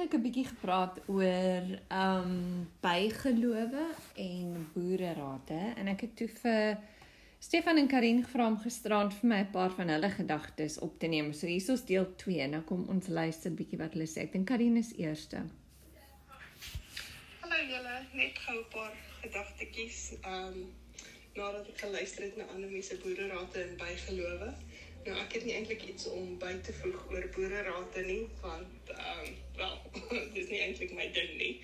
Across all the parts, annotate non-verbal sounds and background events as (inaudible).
ek 'n bietjie gepraat oor um bygelowe en boererate en ek het toe vir Stefan en Karin gevra om gisterand vir my 'n paar van hulle gedagtes op te neem. So hier is deel 2 en nou kom ons luister bietjie wat hulle sê. Ek dink Karin is eerste. Hallo julle, net gou 'n paar gedagtetjies. Um nadat ek geluister het na Annelie se boererate en bygelowe. Nou ek het nie eintlik iets om by te voeg oor boererate nie, want (coughs) dis nie eintlik my ding nie.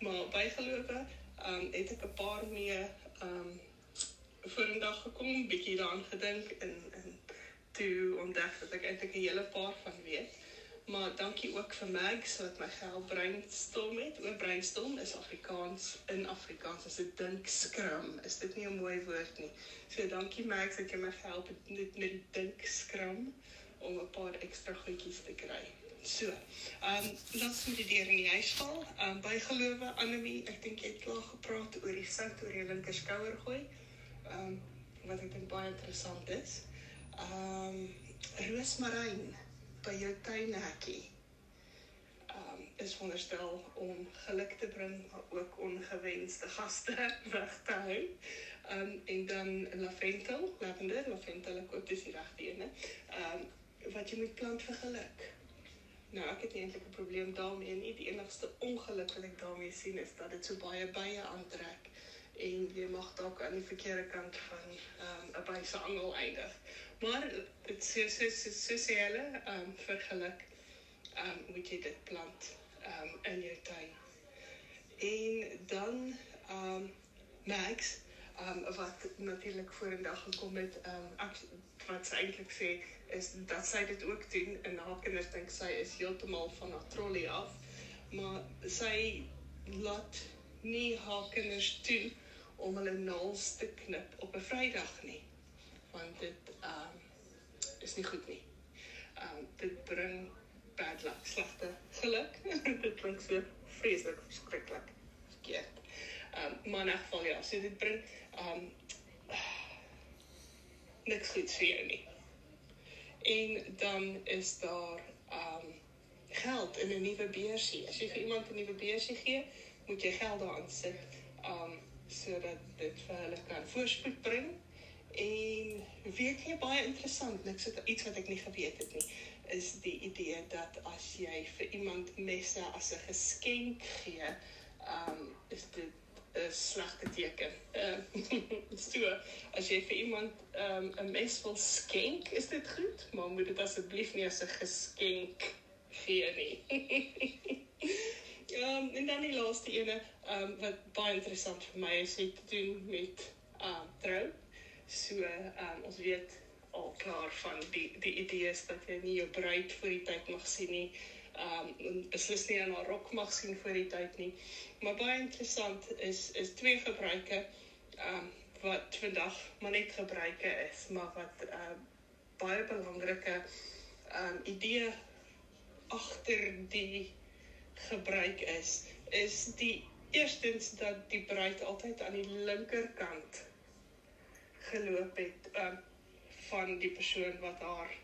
Maar bygelowe, um het ek 'n paar mee um vorendag gekom, bietjie daaraan gedink en en toe ontdek dat ek eintlik 'n hele paar van weet. Maar dankie ook vir Mags wat my gehelp brainstorm het. Oor brainstorm is Afrikaans in Afrikaans as 'n dink skram. Is dit nie 'n mooi woord nie? So dankie Mags dat jy my het met met dink skram om 'n paar ekstra goedjies te kry. So, ehm um, laat ons die deur in die huis val. Ehm um, bygelowe Annelie, ek dink jy het klaar gepraat oor die sout oor jou linker skouer gooi um, wat ek dink baie interessant is. Ehm um, roosmaryn by jou tuinhekkie. Ehm um, is wonderstel om geluk te bring, maar ook ongewenste gaste (laughs) weg te hou. Ehm um, en dan lavendel, lavender, lavendel ek ook dis die regte ene. Ehm um, wat jy moet plant vir geluk. Nou, ek het nie eintlik 'n probleem daarmee nie. Die enigste ongeluk wat ek daarmee sien is dat dit so baie bye aantrek en jy mag dalk aan die verkeerde kant van ehm, 'n um, byse angel eindig. Maar dit sê sê sê sê sê hulle ehm um, vir geluk ehm um, moet jy dit plant ehm um, in jou tuin. En dan ehm um, Max um, wat natuurlik vorendag gekom het um, wat sy eintlik sê is dat sy dit ook doen en haar kinders dink sy is heeltemal van haar trolley af. Maar sy laat nie haar kinders toe om hulle naels te knip op 'n Vrydag nie. Want dit um, is nie goed nie. Um, dit bring bad luck, slegte geluk. (laughs) dit klink so vreeslik verskriklik. Verkeerd. Um, maar in elk geval ja, so dit bring um, niks goeds vir jou nie. En dan is daar um, geld in 'n nuwe beursie. As jy vir iemand 'n nuwe beursie gee, moet jy geld daarin sit. Um, sodat dit vir hulle kan voorspoed bring. En weet jy baie interessant, niks wat iets wat ek nie geweet het nie, is die idee dat as jy vir iemand messe as 'n geskenk gee, um, is dit 'n slegte teken. Ehm uh, (laughs) so, as jy vir iemand ehm um, 'n mes wil skenk, is dit goed, maar moet dit asseblief nie as 'n geskenk gee nie. (laughs) Ehm um, en dan die laaste ene ehm um, wat baie interessant vir my is het te doen met ehm um, trou. So ehm um, ons weet al klaar van die die idees dat jy nie jou bruid voor die tyd mag sien nie. Ehm um, beslis nie aan haar rok mag sien voor die tyd nie. Maar baie interessant is is twee gebruike ehm um, wat vandag maar net gebruike is, maar wat ehm uh, baie belangrike ehm um, idee agter die gebruik is, is die eerstens dat die bruid altyd aan die linkerkant geloop het um, van die persoon wat haar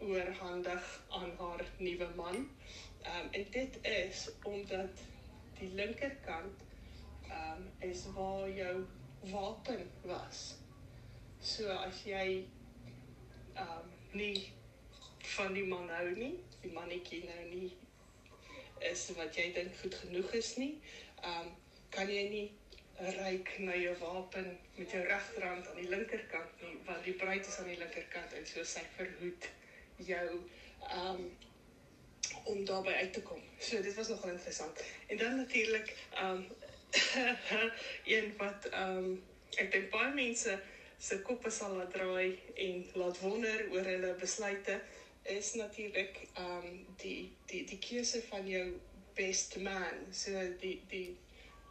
oorhandig aan haar nuwe man. Um, en dit is omdat die linkerkant um, is waar jou wapen was. So as jy um, nie van die man hou nie, die mannetjie nou nie is wat jy dink goed genoeg is nie. Um kan jy nie ryk na jou wapen met jou regterhand aan die linkerkant nie, want die bruid is aan die linkerkant en so sy verhoed jou um om daarby uit te kom. So dit was nogal interessant. En dan natuurlik um (laughs) een wat um ek dink baie mense se koppe sal laat draai en laat wonder oor hulle besluite is natuurlik ehm um, die die die keuse van jou best man. So die die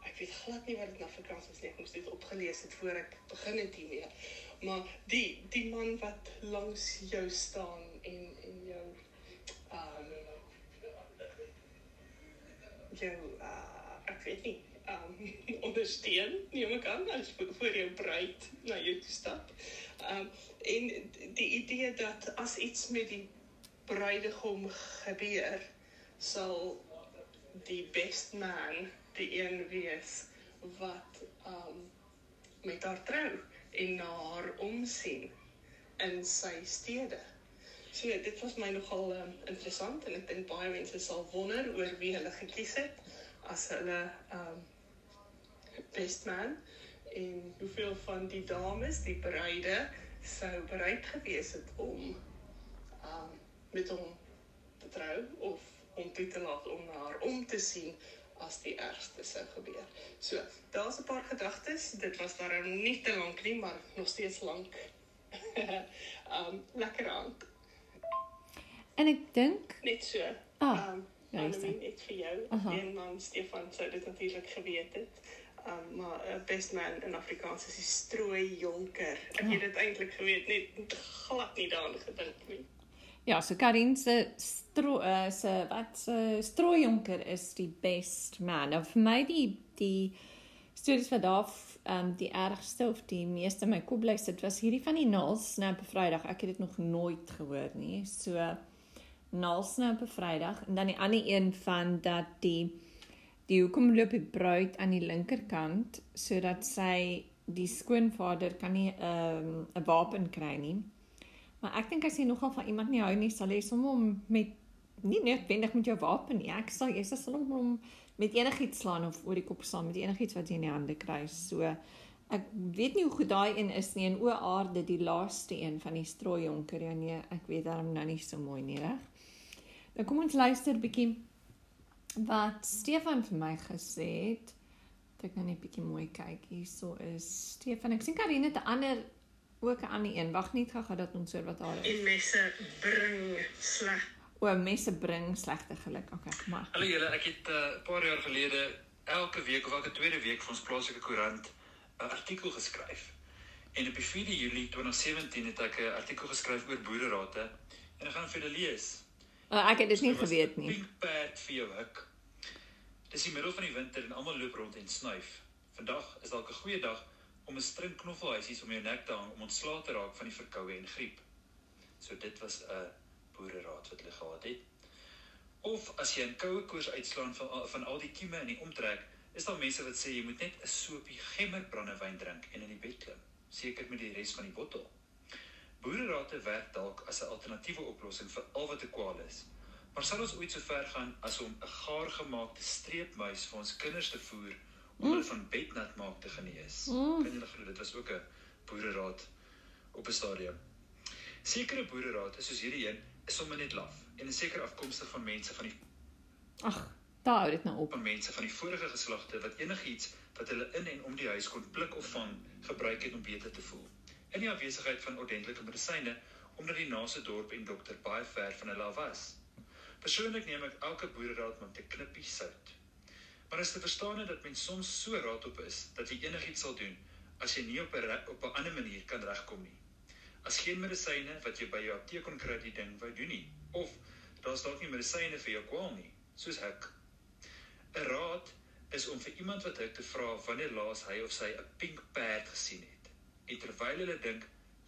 ek weet glad nie wat dit na Afrikaans is nie. Ek moes dit opgelees het voor ek begin het hiermee. Maar die die man wat langs jou staan en en jou ehm um, jou uh, (laughs) ek weet nie um ondersteun nie om kan as voor jou bruid na jou toe stap. Um en die idee dat as iets met die bruidegom gebeur sal die best man die een wees wat um met haar trou en na haar omsien in sy stede. So dit was my nogal um, interessant en ek dink baie mense sal wonder oor wie hulle gekies het as hulle um best man en hoeveel van die dames, die bruide sou bereid gewees het om um met hom te trou of om toe te laat om na haar om te sien as die ergste sou gebeur. So, daar's 'n paar gedagtes. Dit was darem nie te lank nie, maar nog steeds lank. um (laughs) lekker aan. En ek dink Net so. Ah, um ja, net vir jou. Aha. Een man Stefan sou dit natuurlik geweet het. Um maar 'n best man in Afrikaans is die strooi jonker. Ek Ah. het dit eintlik geweet, net glad nie daaraan gedink nie. ja, so Karin se stro uh, se wat se strooijonker is die best man. Nou vir my die die stories wat daar ehm um, die ergste of die meeste my kop bly sit was hierdie van die naalsnap op Vrydag. Ek het dit nog nooit gehoor nie. So naalsnap op Vrydag en dan die ander een van dat die die hoekom loop die bruid aan die linkerkant sodat sy die skoonvader kan nie 'n um, 'n wapen kry nie. Maar ek dink as jy nogal van iemand nie hou nie, sal jy sommer hom met nie noodwendig met jou wapen nie. Ek sal jy sal hom hom met enigiets slaan of oor die kop slaan met enigiets wat jy in die hande kry. So ek weet nie hoe goed daai een is nie en o aarde die laaste een van die strooijonker. Ja nee, ek weet daarom nou nie so mooi nie, reg? Nou kom ons luister 'n bietjie wat Stefan vir my gesê het. Dat ek nou net bietjie mooi kyk. Hierso is Stefan. Ek sien Karine het 'n ander ook 'n ander een. Wag net gou-gou dat ons hoor wat daar is. En messe bring sleg. O, messe bring slegte geluk. Okay, maar Hallo julle, ek het 'n uh, paar jaar gelede elke week of elke tweede week vir ons plaaslike koerant 'n artikel geskryf. En op die 4de Julie 2017 het ek 'n artikel geskryf oor boererate en ek gaan vir julle lees. Uh, ek het dit nie was geweet nie. Pink perd vir jou hik. Dis die middel van die winter en almal loop rond en snuif. Vandag is dalk 'n goeie dag om 'n string knoffelhuisies om jou nek te hang om ontslae te raak van die verkoue en griep. So dit was 'n boereraad wat hulle gehad het. Of as jy 'n koue koors uitslaan van van al die kieme in die omtrek, is daar mense wat sê jy moet net 'n sopie gemmerbrandewyn drink en in die bed klim, seker met die res van die bottel. Boererate werk dalk as 'n alternatiewe oplossing vir al wat te kwaal is. Maar sal ons ooit so ver gaan as om 'n gaargemaakte streepmuis vir ons kinders te voer om hulle van bednat maak te genees? Mm. Kan julle glo dit was ook 'n boereraad op 'n stadium. Sekere boererate soos hierdie een is sommer net laf en is seker afkomstig van mense van die Ag, daar hou dit nou op. van mense van die vorige geslagte wat enigiets wat hulle in en om die huis kon pluk of vang, gebruik het om beter te voel. In die afwesigheid van ordentlike medisyne omdat die naaste dorp en dokter baie ver van hulle af was. Persoonlik neem ek elke boereraad met 'n knippie sout. Maar is te verstaan dat mens soms so raadop is dat jy enigiets sal doen as jy nie op 'n op 'n ander manier kan regkom nie. As geen medisyne wat jy by jou apteek kon kry die ding wou doen nie of daar's dalk nie medisyne vir jou kwaal nie, soos hik 'n raad is om vir iemand wat hik te vra wanneer laas hy of sy 'n pink perd gesien het. En terwyl hulle dink,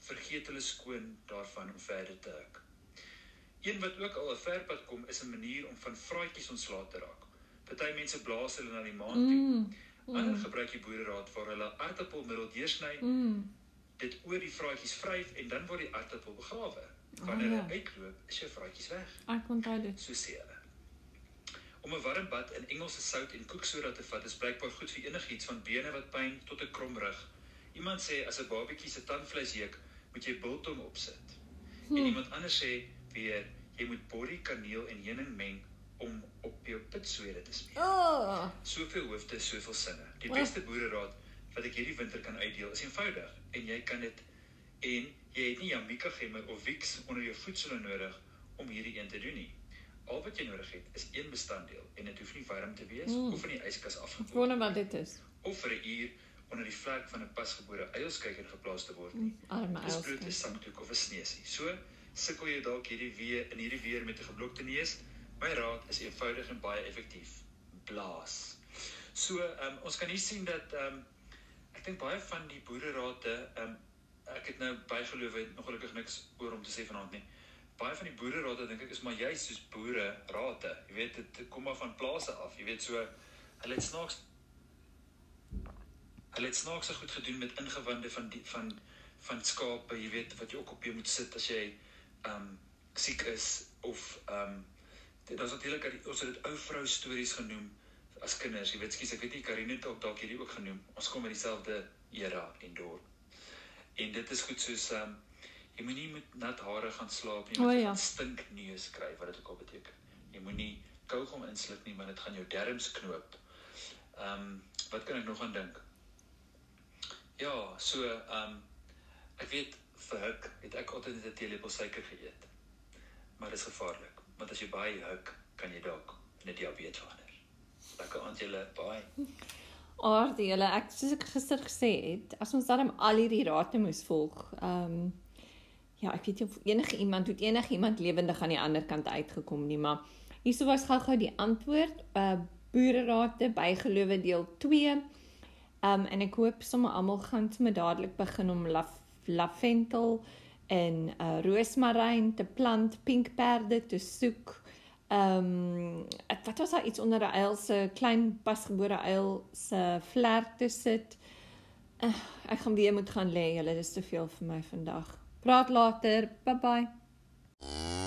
vergeet hulle skoon daarvan om verder te hik. Een wat ook al 'n verpad kom is 'n manier om van vraatjies ontslae te raak. Party mense blaas hulle na die maan toe. Mm. Ander gebruik die boereraad waar hulle aardappelmiddel deursny, Mm. dit oor die vraatjies vryf en dan word die aardappel begrawe. Wanneer Ah, hy ja. uitloop, is jou vraatjies weg. Ek onthou dit. So sê hulle. Om 'n warm bad in Engelse sout en koeksoda te vat is blykbaar goed vir enigiets van bene wat pyn tot 'n krom rug. Iemand sê as 'n babatjie se tandvleis juk, moet jy biltong opsit. Hmm. En iemand anders sê weer jy moet borrie, kaneel en heuning meng om op jou pitswede te smeer. Oh. Soveel hoofde, soveel sinne. Die beste boereraad wat ek hierdie winter kan uitdeel is eenvoudig en jy kan dit en jy het nie Jamaica gemmer of Vicks onder jou voedsel nodig om hierdie een te doen nie. Al wat jy nodig het is een bestanddeel en dit hoef nie warm te wees Mm. of in die yskas Ek afgekoel wonder wat dit is. of vir 'n uur onder die vlek van 'n pasgebore eilskyker geplaas te word nie. Arme Dis bloot 'n sakdoek of 'n sneusie. So sukkel jy dalk hierdie weer in hierdie weer met 'n geblokte neus. My raad is eenvoudig en baie effektief. Blaas. So, um, ons kan hier sien dat ehm um, ek dink baie van die boererate ehm um, ek het nou bygeloof het nog gelukkig niks oor om te sê vanaand nie. baie van die boererate dink ek is maar juist soos boere rate. Jy weet dit kom maar van plase af. Jy weet so hulle het snaaks hulle het snaaks goed gedoen met ingewande van die van van skape, jy weet wat jy ook op jou moet sit as jy um siek is of um dit is natuurlik ons het dit ou vrou stories genoem as kinders. Jy weet skus ek weet nie Karine het ook dalk hierdie ook genoem. Ons kom uit dieselfde era en dorp. En dit is goed soos um jy moenie met nat hare gaan slaap nie, want jy ja. gaan stinkneus kry wat dit ook al beteken. Jy moenie kougom insluk nie want dit gaan jou darmes knoop. Ehm um, wat kan ek nog aan dink? Ja, so ehm um, ek weet vir huk het ek altyd net 'n teelepel suiker geëet. Maar dit is gevaarlik, want as jy baie huk, kan jy dalk net diabetes verander. Lekker aan julle baie. Aardele, ek soos ek gister gesê het, as ons darm al hierdie rade moes volg, ehm um, ja, ek weet nie of enige iemand het enige iemand lewendig aan die ander kant uitgekom nie, maar hierso was gou-gou die antwoord. Uh boererate bygelowe deel 2. Um en ek hoop sommer almal gaan sommer dadelik begin om laf, lavendel en uh roosmaryn te plant, pinkperde te soek. Um wat was daar iets onder 'n uil se klein pasgebore uil se vlerk te sit. Uh, ek gaan weer moet gaan lê, julle, dis te veel vir my vandag. Praat later. Bye bye.